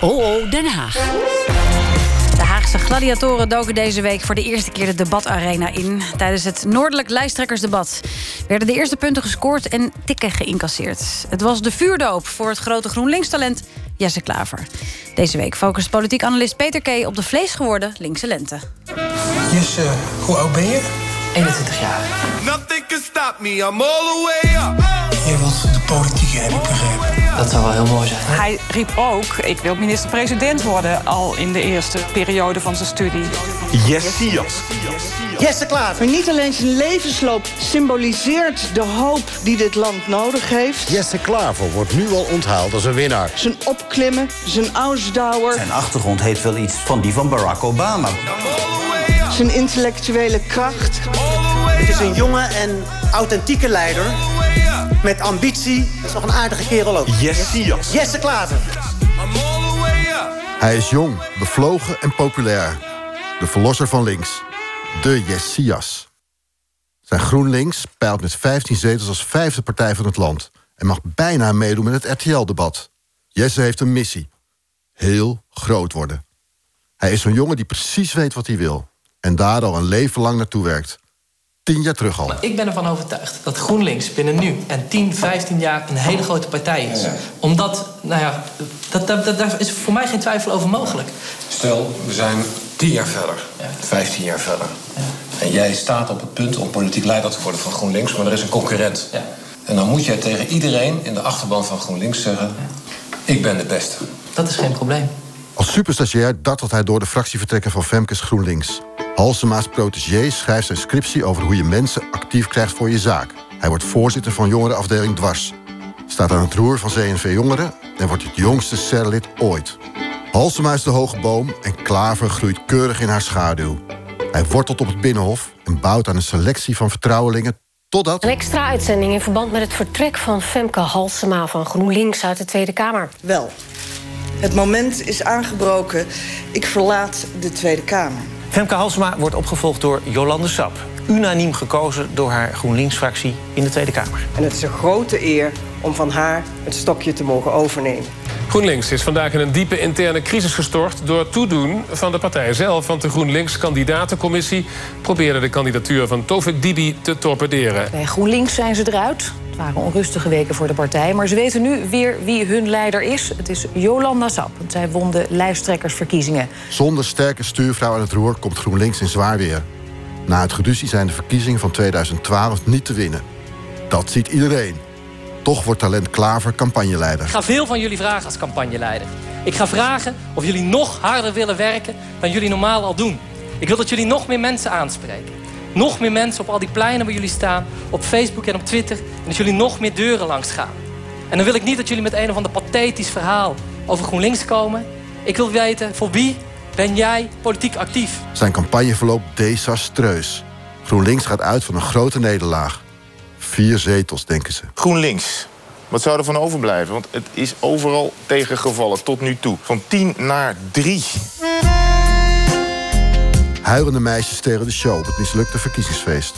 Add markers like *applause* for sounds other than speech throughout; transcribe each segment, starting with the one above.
Oh, oh, Den Haag. De Haagse gladiatoren doken deze week voor de eerste keer de debatarena in. Tijdens het Noordelijk lijsttrekkersdebat werden de eerste punten gescoord en tikken geïncasseerd. Het was de vuurdoop voor het grote GroenLinks-talent Jesse Klaver. Deze week focust politiek analist Peter K. op de vleesgeworden linkse lente. Jesse, hoe oud ben je? 21 jaar. Nothing can stop me, I'm all the way up. Je wilt de politiek heb ik begrepen. Dat zou wel heel mooi zijn. Hij riep ook, ik wil minister-president worden... al in de eerste periode van zijn studie. Jessias. Jesse Klaver. Niet alleen zijn levensloop symboliseert de hoop die dit land nodig heeft. Jesse Klaver wordt nu al onthaald als een winnaar. Zijn opklimmen, zijn ausdauer. Zijn achtergrond heeft wel iets van die van Barack Obama. Zijn intellectuele kracht. Het is een jonge en authentieke leider. Met ambitie. Dat is nog een aardige kerel ook. Jessias. Jesse Klaver. Hij is jong, bevlogen en populair. De verlosser van links. De Jessias. Zijn GroenLinks peilt met 15 zetels als vijfde partij van het land... en mag bijna meedoen met het RTL-debat. Jesse heeft een missie. Heel groot worden. Hij is zo'n jongen die precies weet wat hij wil... en daar al een leven lang naartoe werkt. Tien jaar terug al. Ik ben ervan overtuigd dat GroenLinks binnen nu en 10, 15 jaar een hele grote partij is. Omdat, nou ja, dat, dat, dat, daar is voor mij geen twijfel over mogelijk. Stel, we zijn 10 jaar verder, 15 jaar verder. En jij staat op het punt om politiek leider te worden van GroenLinks, maar er is een concurrent. En dan moet jij tegen iedereen in de achterban van GroenLinks zeggen: Ik ben de beste. Dat is geen probleem. Als superstagiair dartelt hij door de fractievertrekker van Femkes GroenLinks. Halsema's protégé schrijft zijn scriptie over hoe je mensen actief krijgt voor je zaak. Hij wordt voorzitter van jongerenafdeling Dwars. Staat aan het roer van CNV Jongeren en wordt het jongste CER-lid ooit. Halsema is de hoge boom en Klaver groeit keurig in haar schaduw. Hij wortelt op het Binnenhof en bouwt aan een selectie van vertrouwelingen totdat... Een extra uitzending in verband met het vertrek van Femke Halsema van GroenLinks uit de Tweede Kamer. Wel, het moment is aangebroken. Ik verlaat de Tweede Kamer. Femke Halsema wordt opgevolgd door Jolande Sap. Unaniem gekozen door haar GroenLinks-fractie in de Tweede Kamer. En het is een grote eer om van haar het stokje te mogen overnemen. GroenLinks is vandaag in een diepe interne crisis gestort... door het toedoen van de partij zelf. Want de GroenLinks-kandidatencommissie probeerde de kandidatuur van Tovik Dibi te torpederen. Bij GroenLinks zijn ze eruit. Het waren onrustige weken voor de partij. Maar ze weten nu weer wie hun leider is. Het is Jolanda Sap. Want zij won de lijsttrekkersverkiezingen. Zonder sterke stuurvrouw aan het roer komt GroenLinks in zwaar weer. Na het geruzie zijn de verkiezingen van 2012 niet te winnen. Dat ziet iedereen. Toch wordt talent Klaver campagneleider. Ik ga veel van jullie vragen als campagneleider. Ik ga vragen of jullie nog harder willen werken dan jullie normaal al doen. Ik wil dat jullie nog meer mensen aanspreken. Nog meer mensen op al die pleinen waar jullie staan, op Facebook en op Twitter. En dat jullie nog meer deuren langs gaan. En dan wil ik niet dat jullie met een of ander pathetisch verhaal over GroenLinks komen. Ik wil weten, voor wie ben jij politiek actief? Zijn campagne verloopt desastreus. GroenLinks gaat uit van een grote nederlaag. Vier zetels, denken ze. GroenLinks. Wat zou er van overblijven? Want het is overal tegengevallen tot nu toe. Van 10 naar 3. Huilende meisjes tegen de show op het mislukte verkiezingsfeest.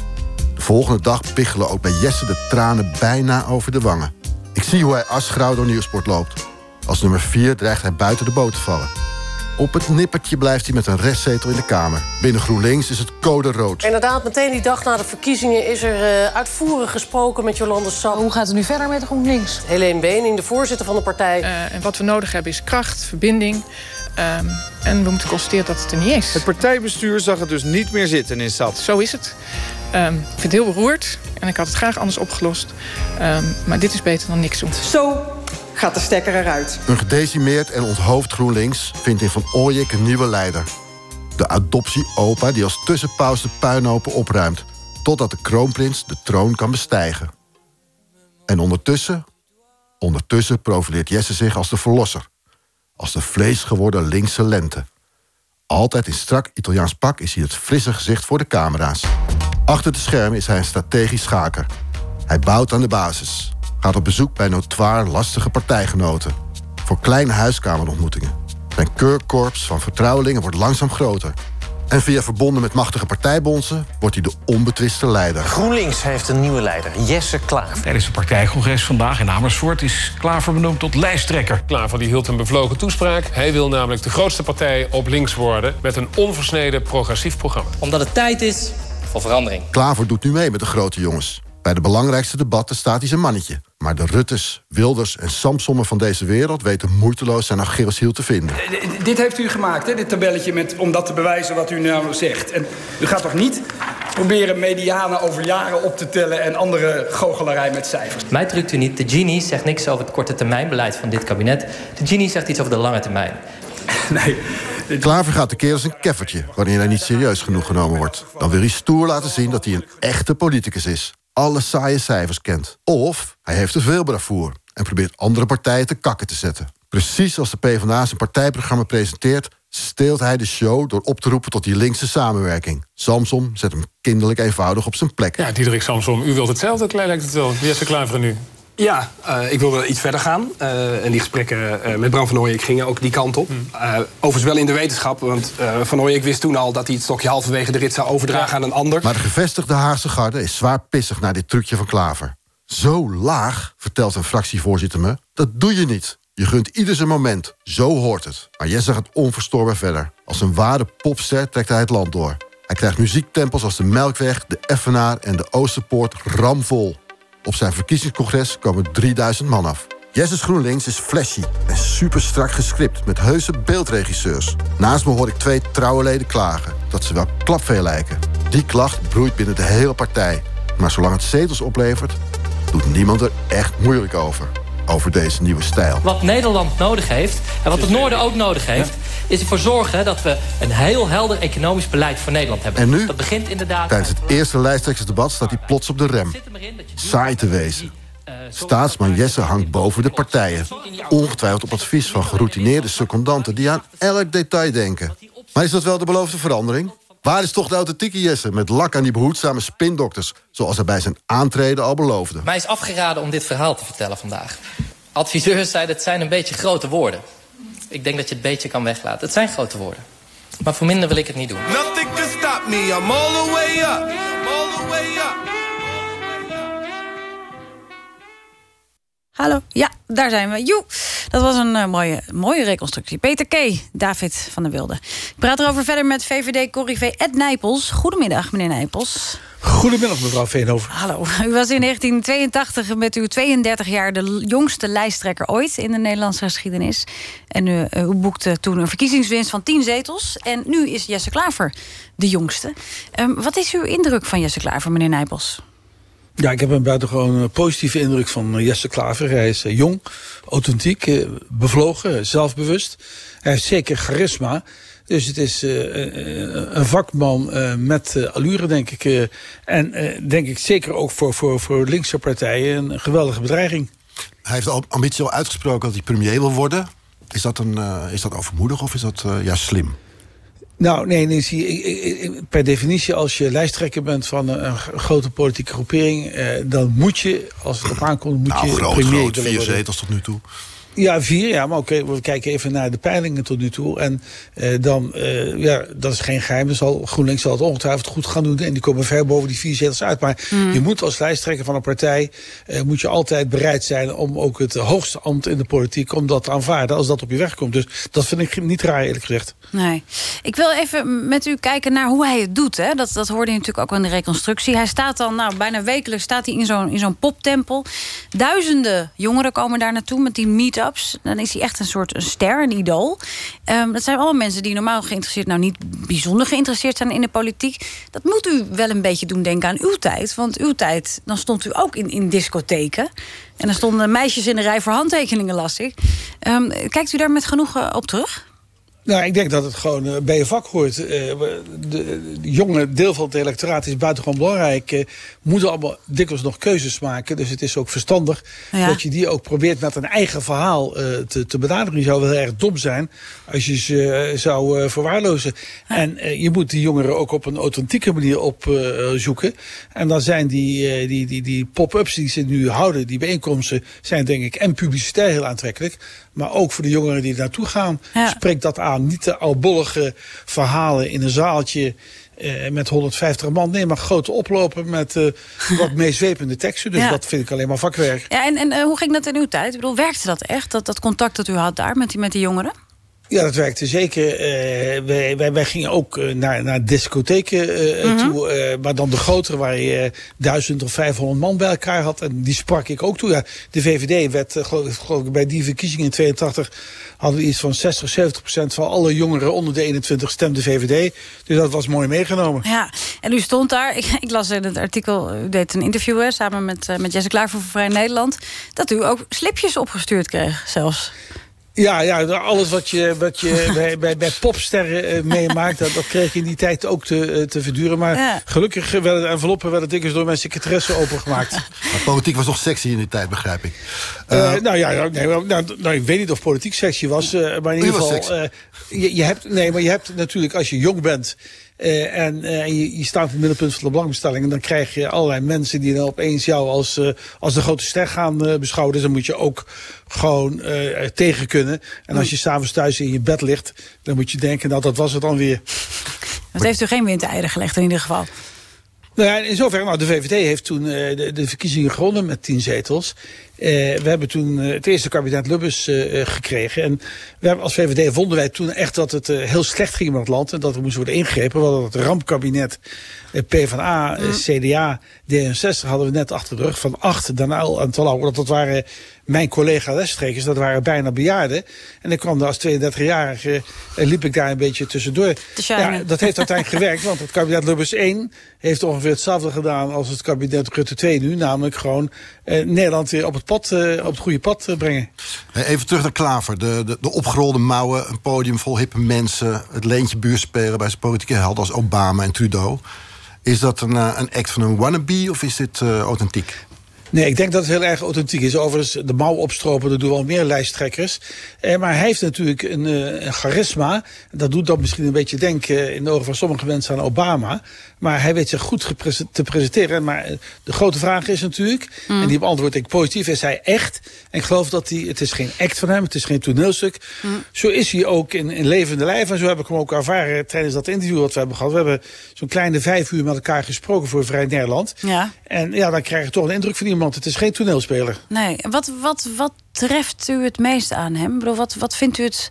De volgende dag piggelen ook bij Jesse de tranen bijna over de wangen. Ik zie hoe hij asgrauw door Nieuwsport loopt. Als nummer 4 dreigt hij buiten de boot te vallen. Op het nippertje blijft hij met een restzetel in de Kamer. Binnen GroenLinks is het code rood. Inderdaad, meteen die dag na de verkiezingen is er uh, uitvoerig gesproken met Jolande Sap. Hoe gaat het nu verder met GroenLinks? Helene Bening, de voorzitter van de partij. Uh, en wat we nodig hebben is kracht, verbinding. Um, en we moeten constateren dat het er niet is. Het partijbestuur zag het dus niet meer zitten in SAT. Zo is het. Um, ik vind het heel beroerd en ik had het graag anders opgelost. Um, maar dit is beter dan niks doen. Zo gaat de stekker eruit. Een gedecimeerd en onthoofd GroenLinks vindt in Van Ooyek een nieuwe leider. De adoptie-opa die als tussenpaus de puinhopen opruimt... totdat de kroonprins de troon kan bestijgen. En ondertussen, ondertussen profileert Jesse zich als de verlosser. Als de vleesgeworden linkse lente. Altijd in strak Italiaans pak is hij het frisse gezicht voor de camera's. Achter de schermen is hij een strategisch schaker. Hij bouwt aan de basis. Gaat op bezoek bij notoir lastige partijgenoten. Voor kleine huiskamerontmoetingen. Zijn keurkorps van vertrouwelingen wordt langzaam groter. En via verbonden met machtige partijbonzen wordt hij de onbetwiste leider. GroenLinks heeft een nieuwe leider, Jesse Klaver. Tijdens het partijcongres vandaag in Amersfoort is Klaver benoemd tot lijsttrekker. Klaver die hield een bevlogen toespraak. Hij wil namelijk de grootste partij op links worden... met een onversneden progressief programma. Omdat het tijd is voor verandering. Klaver doet nu mee met de grote jongens. Bij de belangrijkste debatten staat hij zijn mannetje. Maar de Ruttes, Wilders en Samsommen van deze wereld... weten moeiteloos zijn Achilleshiel te vinden. D- Dit heeft u gemaakt, hè? dit tabelletje, met, om dat te bewijzen wat u nou zegt. En u gaat toch niet proberen medianen over jaren op te tellen... en andere goochelarij met cijfers? Mij drukt u niet. De genie zegt niks over het korte termijnbeleid van dit kabinet. De genie zegt iets over de lange termijn. *laughs* nee. Klaver gaat tekeer als een keffertje... wanneer hij niet serieus genoeg genomen wordt. Dan wil hij stoer laten zien dat hij een echte politicus is. Alle saaie cijfers kent. Of hij heeft te veel bravoer... en probeert andere partijen te kakken te zetten. Precies als de PvdA zijn partijprogramma presenteert... steelt hij de show door op te roepen tot die linkse samenwerking. Samsom zet hem kinderlijk eenvoudig op zijn plek. Ja, Diederik Samsom, u wilt hetzelfde, lijkt het wel. Jesse Klaver nu. Ja, eh, ik wilde iets verder gaan. Eh, en die gesprekken eh, met Bram van Ooyek gingen ook die kant op. Eh, overigens wel in de wetenschap, want eh, Van Ooyek wist toen al... dat hij het stokje halverwege de rit zou overdragen aan een ander. Maar de gevestigde Haagse garde is zwaar pissig naar dit trucje van Klaver. Zo laag, vertelt een fractievoorzitter me, dat doe je niet. Je gunt ieder zijn moment, zo hoort het. Maar Jesse gaat onverstoorbaar verder. Als een ware popster trekt hij het land door. Hij krijgt muziektempels als de Melkweg, de Effenaar en de Oosterpoort ramvol. Op zijn verkiezingscongres komen 3000 man af. Jesse's GroenLinks is flashy en super strak gescript met heuse beeldregisseurs. Naast me hoor ik twee trouwe leden klagen dat ze wel klapvee lijken. Die klacht broeit binnen de hele partij. Maar zolang het zetels oplevert, doet niemand er echt moeilijk over. Over deze nieuwe stijl. Wat Nederland nodig heeft, en wat het Noorden ook nodig heeft... is ervoor zorgen dat we een heel helder economisch beleid voor Nederland hebben. En nu? Dat begint inderdaad... Tijdens het eerste lijsttrekkersdebat staat hij plots op de rem. Saai te wezen. Staatsman Jesse hangt boven de partijen. Ongetwijfeld op advies van geroutineerde secondanten... die aan elk detail denken. Maar is dat wel de beloofde verandering? Waar is toch de authentieke Jesse met lak aan die behoedzame spindokters... zoals hij bij zijn aantreden al beloofde? Mij is afgeraden om dit verhaal te vertellen vandaag. Adviseurs zeiden het zijn een beetje grote woorden. Ik denk dat je het beetje kan weglaten. Het zijn grote woorden. Maar voor minder wil ik het niet doen. Nothing can stop me, I'm all the way up. I'm all the way up. Hallo, ja, daar zijn we. Joe, dat was een eh, mooie, mooie reconstructie. Peter K., David van der Wilde. Ik praat erover verder met VVD-corrivé Ed Nijpels. Goedemiddag, meneer Nijpels. Goedemiddag, mevrouw Veenhoven. Hallo, u was in 1982 met uw 32 jaar de jongste lijsttrekker ooit in de Nederlandse geschiedenis. En u, u boekte toen een verkiezingswinst van 10 zetels. En nu is Jesse Klaver de jongste. Ehm, wat is uw indruk van Jesse Klaver, meneer Nijpels? Ja, ik heb een buitengewoon eh, positieve indruk van eh, Jesse Klaver. Hij is eh, jong, authentiek, eh, bevlogen, eh, zelfbewust. Hij heeft zeker charisma. Dus het is eh, eh, een vakman eh, met allure, denk ik. en denk ik zeker ook voor, voor, voor linkse partijen een geweldige bedreiging. Hij heeft de ambitie al uitgesproken dat hij premier wil worden. Is dat, een, is dat overmoedig of is dat juist slim? Nou, nee, nee zie, per definitie, als je lijsttrekker bent van een, grote politieke groepering, eh, dan moet je, als het op aankomt, moet Nou, je groot, premier groot. Vier zetels tot nu toe. Ja, vier, ja, maar oké, we kijken even naar de peilingen tot nu toe. En eh, dan, eh, ja, dat is geen geheim. Zal GroenLinks zal het ongetwijfeld goed gaan doen. En die komen ver boven die vier zetels uit. Maar Mm. je moet als lijsttrekker van een partij, eh, moet je altijd bereid zijn om ook het hoogste ambt in de politiek, om dat te aanvaarden als dat op je weg komt. Dus dat vind ik niet raar, eerlijk gezegd. Nee. Ik wil even met u kijken naar hoe hij het doet. Hè. Dat, dat hoorde je natuurlijk ook in de reconstructie. Hij staat dan, nou, bijna wekelijks staat hij in zo'n in zo'n poptempel. Duizenden jongeren komen daar naartoe met die Dan is hij echt een soort een ster, een idool. Ehm, dat zijn allemaal mensen die normaal geïnteresseerd... nou niet bijzonder geïnteresseerd zijn in de politiek. Dat moet u wel een beetje doen denken aan uw tijd. Want uw tijd, dan stond u ook in, in discotheken. En dan stonden meisjes in de rij voor handtekeningen, las ik. Ehm, kijkt u daar met genoegen op terug? Nou, ik denk dat het gewoon eh, bij je vak hoort. Eh, de, jonge deel van het electoraat is buitengewoon belangrijk. Eh, moeten allemaal dikwijls nog keuzes maken. Dus het is ook verstandig Ja. dat je die ook probeert met een eigen verhaal te, te benaderen. Je zou wel erg dom zijn als je ze zou verwaarlozen. En je moet die jongeren ook op een authentieke manier opzoeken. en dan zijn die, die, die, die pop-ups die ze nu houden, die bijeenkomsten, zijn denk ik en publicitair heel aantrekkelijk. Maar ook voor de jongeren die naartoe gaan. Spreekt dat aan. Niet de oudbollige verhalen in een zaaltje eh, met 150 man. Nee, maar grote oplopen met eh, *laughs* wat meeswepende teksten. Dus Ja. dat vind ik alleen maar vakwerk. Ja, en, en eh, hoe ging dat in uw tijd? Ik bedoel, werkte dat echt? Dat, dat contact dat u had daar met die, met die jongeren? Ja, dat werkte zeker. Eh, wij, wij, wij gingen ook eh, naar, naar discotheken eh, Mhm. toe. maar dan de grotere, waar je 1000 of 500 man bij elkaar had. En die sprak ik ook toe. Ja, de VVD werd, geloof, geloof ik, bij die verkiezingen in 82... hadden we iets van 60, 70 procent van alle jongeren onder de 21 stemde VVD. Dus dat was mooi meegenomen. Ja, en u stond daar. *laughs* Ik, ik las in het artikel, u deed een interview hè, samen met, met Jesse Klaver van Vrij Nederland. Dat u ook slipjes opgestuurd kreeg, zelfs. Ja, ja, alles wat je, wat je *laughs* bij, bij, bij popsterren eh, meemaakt, dat, dat kreeg je in die tijd ook te, eh, te verduren. Maar Ja. gelukkig werden de enveloppen werden dikwijls door mijn secretaresse opengemaakt. *laughs* Maar politiek was nog sexy in die tijd, begrijp ik. Eh, nou ja, nee, nou, nou, ik weet niet of politiek sexy was, maar in ieder geval, eh, je, je hebt, nee, maar je hebt natuurlijk als je jong bent eh, en eh, je, je staat in het middelpunt van de belangstelling, dan krijg je allerlei mensen die dan opeens jou als, eh, als de grote ster gaan beschouwen. Dus dan moet je ook gewoon tegen kunnen. En als je s'avonds thuis in je bed ligt, dan moet je denken, nou dat was het dan weer. Dat heeft u geen wind te eieren gelegd in ieder geval. Nou ja, in zoverre, nou, de VVD heeft toen de, de verkiezingen gewonnen met tien zetels. Eh, we hebben toen eh, het eerste kabinet Lubbers eh, gekregen. En we hebben, als VVD vonden wij toen echt dat het eh, heel slecht ging met het land. En dat er moest worden ingegrepen. We hadden het rampkabinet eh, PvdA, CDA, D66 hadden we net achter de rug. Van acht, daarna al aan Talauw. Dat, dat waren mijn collega lesstrekers, dat waren bijna bejaarden. En ik kwam daar als 32-jarige, eh, liep ik daar een beetje tussendoor. Ja, dat heeft uiteindelijk gewerkt, want het kabinet Lubbers 1 heeft ongeveer hetzelfde gedaan als het kabinet Rutte 2 nu. Namelijk gewoon eh, Nederland weer op het, pad, eh, op het goede pad eh, brengen. Even terug naar Klaver. De, de, de opgerolde mouwen, een podium vol hippe mensen... het leentje buur spelen bij zijn politieke helden als Obama en Trudeau. Is dat een, eh, een act van een wannabe of is dit authentiek? Nee, ik denk dat het heel erg authentiek is. Overigens, de mouw opstropen, dat doen wel meer lijsttrekkers. Eh, maar hij heeft natuurlijk een, eh, een charisma. Dat doet dat misschien een beetje denken in de ogen van sommige mensen aan Obama. Maar hij weet zich goed geprese- te presenteren. Maar eh, de grote vraag is natuurlijk, Mm. en die beantwoord ik positief, is hij echt? En ik geloof dat hij, het is geen act van hem, het is geen toneelstuk. Mm. Zo is hij ook in, in levende lijf. En zo heb ik hem ook ervaren tijdens dat interview wat we hebben gehad. We hebben zo'n kleine vijf uur met elkaar gesproken voor Vrij Nederland. Ja. En ja, dan krijg je toch een indruk van iemand. Het is geen toneelspeler. Nee, wat, wat, wat treft u het meest aan hem? Ik bedoel, wat, wat vindt u het...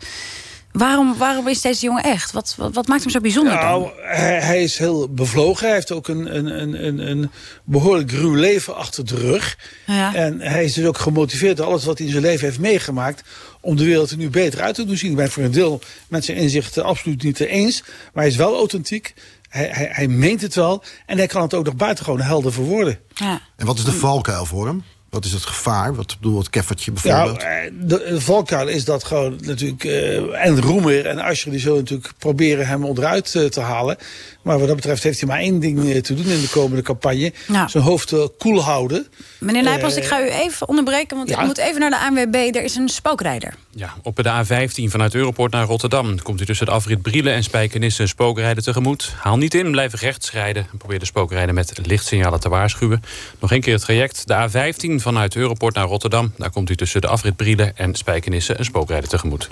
Waarom, waarom is deze jongen echt? Wat, wat, wat maakt hem zo bijzonder dan? Nou, hij, hij is heel bevlogen. Hij heeft ook een, een, een, een, behoorlijk ruw leven achter de rug. Ja. En hij is dus ook gemotiveerd door alles wat hij in zijn leven heeft meegemaakt... om de wereld er nu beter uit te doen zien. Ik ben voor een deel met zijn inzichten absoluut niet eens. Maar hij is wel authentiek. Hij, hij, hij meent het wel. En hij kan het ook nog buitengewoon helder verwoorden. Ja. En wat is de valkuil voor hem? Wat is het gevaar? Wat bedoel het keffertje Ja, bijvoorbeeld? eh, de, de valkuil is dat gewoon natuurlijk... eh, en Roemer en Asscher die zullen natuurlijk proberen hem onderuit eh, te halen. Maar wat dat betreft heeft hij maar één ding te doen in de komende campagne. Nou. Zijn hoofd koel houden. Meneer Nijpels, ik ga u even onderbreken... want ja. ik moet even naar de ANWB. Er is een spookrijder. Ja, op de A15 vanuit Europort naar Rotterdam... komt u tussen de afrit Brielen en Spijkenisse een spookrijder tegemoet. Haal niet in, blijf rechts rijden... en probeer de spookrijder met lichtsignalen te waarschuwen. Nog een keer het traject. De A15 vanuit Europort naar Rotterdam. Daar komt u tussen de afrit Brielen en Spijkenisse... een spookrijder tegemoet.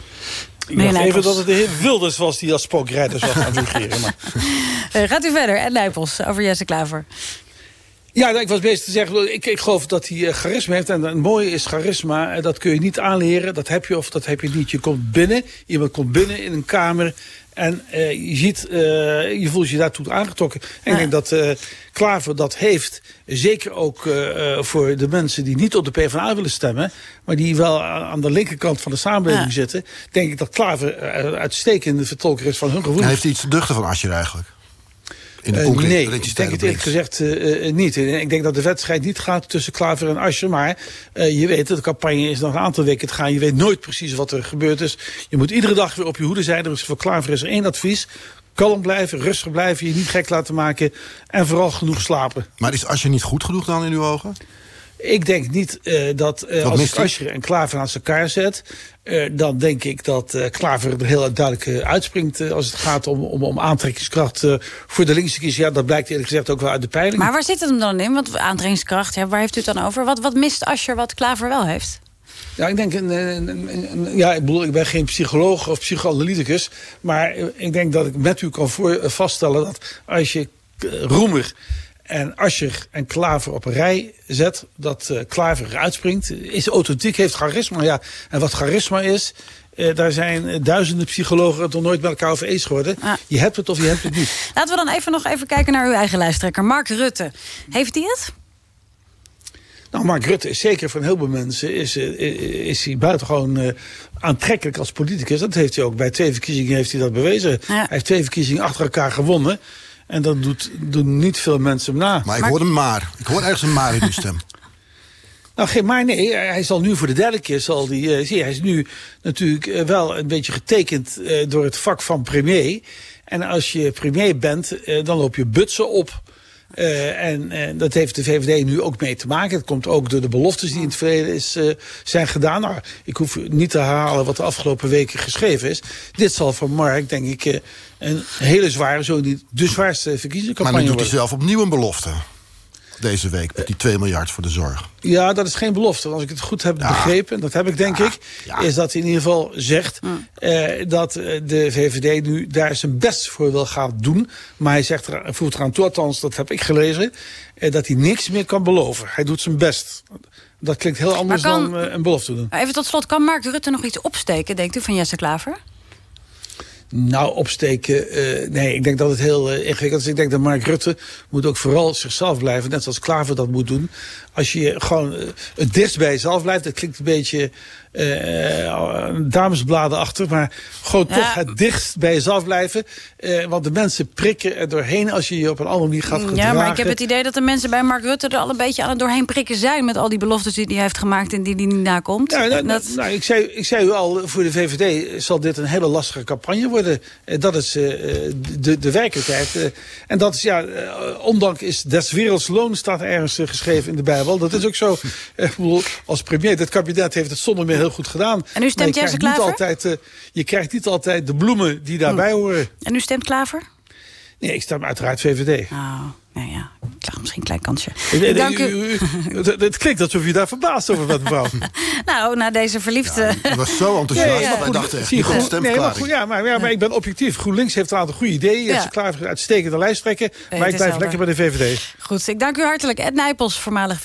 Ik dacht even dat het de heer Wilders was die als spookrijder zou gaan *laughs* fungeren. Maar... Eh, gaat u verder, en Nijpels, over Jesse Klaver. Ja, nou, ik was bezig te zeggen, ik, ik geloof dat hij eh, charisma heeft. En het mooie is charisma, eh, dat kun je niet aanleren. Dat heb je of dat heb je niet. Je komt binnen, iemand komt binnen in een kamer... En eh, je ziet, eh, je voelt je daartoe aangetrokken. En ik denk dat eh, Klaver dat heeft. Zeker ook eh, eh, voor de mensen die niet op de PvdA willen stemmen. Maar die wel aan de linkerkant van de samenleving Ja. zitten. Denk ik dat Klaver uitstekende vertolker is van hun gevoelens. Hij heeft iets te duchten van Asscher eigenlijk. In de Eh, concrete nee, ik denk het eerlijk gezegd eh, eh, niet. Ik denk dat de wedstrijd niet gaat tussen Klaver en Asscher. Maar je weet, de campagne is nog een aantal weken te gaan. Je weet nooit precies wat er gebeurt. Dus je moet iedere dag weer op je hoede zijn. Dus voor Klaver is er één advies. Kalm blijven, rustig blijven, je niet gek laten maken. En vooral genoeg slapen. Maar is Asscher niet goed genoeg dan in uw ogen? Ik denk niet eh, dat eh, als ik? Asscher en Klaver naast elkaar zet... eh, dan denk ik dat eh, Klaver er heel duidelijk uitspringt... als het gaat om, om, om aantrekkingskracht eh, voor de linkse kiezer. Ja, dat blijkt eerlijk gezegd ook wel uit de peiling. Maar waar zit het hem dan in? Want aantrekkingskracht, ja, waar heeft u het dan over? Wat, wat mist Ascher wat Klaver wel heeft? Ja, ik denk, een, een- een- een- ja, ik bedoel, ik ben geen psycholoog of psychoanalyticus. Maar ik denk dat ik met u kan voor, vaststellen dat als je Roemer en Ascher en Klaver op een rij zet, dat eh, Klaver uitspringt. Is authentiek, heeft charisma. Ja. En wat charisma is, eh, daar zijn duizenden psychologen het nog nooit met elkaar over eens geworden. Je hebt het of je hebt het niet. *laughs* Laten we dan even nog even kijken naar uw eigen lijsttrekker, Mark Rutte. Heeft hij het? Nou, Mark Rutte is zeker voor een heleboel mensen is, eh, is hij buitengewoon aantrekkelijk als politicus. Dat heeft hij ook bij twee verkiezingen heeft hij dat bewezen. Hij heeft twee verkiezingen achter elkaar gewonnen. En dat doet, doen niet veel mensen hem na. Maar ik hoor een maar. Ik hoor ergens een maar in uw stem. *laughs* Nou, geen maar nee. Hij zal nu voor de derde keer, zal die, eh, zie hij is nu natuurlijk eh, wel een beetje getekend eh, door het vak van premier. En als je premier bent, dan loop je butsen op. Eh, en eh, dat heeft de VVD nu ook mee te maken. Het komt ook door de beloftes die in het verleden is, eh, zijn gedaan. Nou, ik hoef niet te herhalen wat de afgelopen weken geschreven is. Dit zal voor Mark, denk ik, een hele zware, zo niet de zwaarste Maar verkiezingscampagne nu doet hij worden. zelf opnieuw een belofte. Deze week met die 2 miljard voor de zorg. Ja, dat is geen belofte. Want Als ik het goed heb begrepen, dat heb ik denk ik... is dat hij in ieder geval zegt eh, dat eh, de VVD nu daar zijn best voor wil gaan doen. Maar hij zegt, er, voert eraan toe, althans dat heb ik gelezen... eh, dat hij niks meer kan beloven. Hij doet zijn best. Dat klinkt heel anders kan- dan eh, een belofte doen. Even tot slot, kan Mark Rutte nog iets opsteken, denkt u, van Jesse Klaver? Nou, opsteken. eh, nee, ik denk dat het heel eh, ingewikkeld is. Ik denk dat Mark Rutte moet ook vooral zichzelf blijven. Net zoals Klaver dat moet doen. Als je gewoon eh, het dichtst bij jezelf blijft. Dat klinkt een beetje eh, damesbladen achter. Maar gewoon Ja. toch het dichtst bij jezelf blijven. Eh, want de mensen prikken er doorheen als je je op een andere manier gaat gedragen. Ja, maar ik heb het idee dat de mensen bij Mark Rutte er al een beetje aan het doorheen prikken zijn... met al die beloftes die hij heeft gemaakt en die hij niet nakomt. Ja, nou, dat, nou, ik, zei, ik zei u al, voor de VVD zal dit een hele lastige campagne worden. Dat is de, de werkelijkheid. En dat is, ja, eh, ondank is des werelds loon, staat ergens geschreven in de Bijbel. Dat is ook zo. Ik bedoel, als premier, dit kabinet heeft het zonder meer heel goed gedaan. En u stemt Jesse krijgt niet Klaver? altijd, eh, Je krijgt niet altijd de bloemen die daarbij horen. En u stemt Klaver? Nee, ik stem uiteraard VVD. Oh, nou ja, ik lag misschien een klein kansje. Dank u. u- u- Het het klinkt alsof u daar verbaasd over bent, mevrouw. *laughs* Nou, na deze verliefde... Ik was zo enthousiast. Ja, ja, echt, die goed. stemverklaring. Nee, maar, goed, ja, maar, ja, maar ik ben objectief. GroenLinks heeft een aantal goede ideeën. Ja. Ze klaar voor uitstekende lijsttrekken. maar ik blijf helder. lekker bij de VVD. Goed, ik dank u hartelijk. Ed Nijpels, voormalig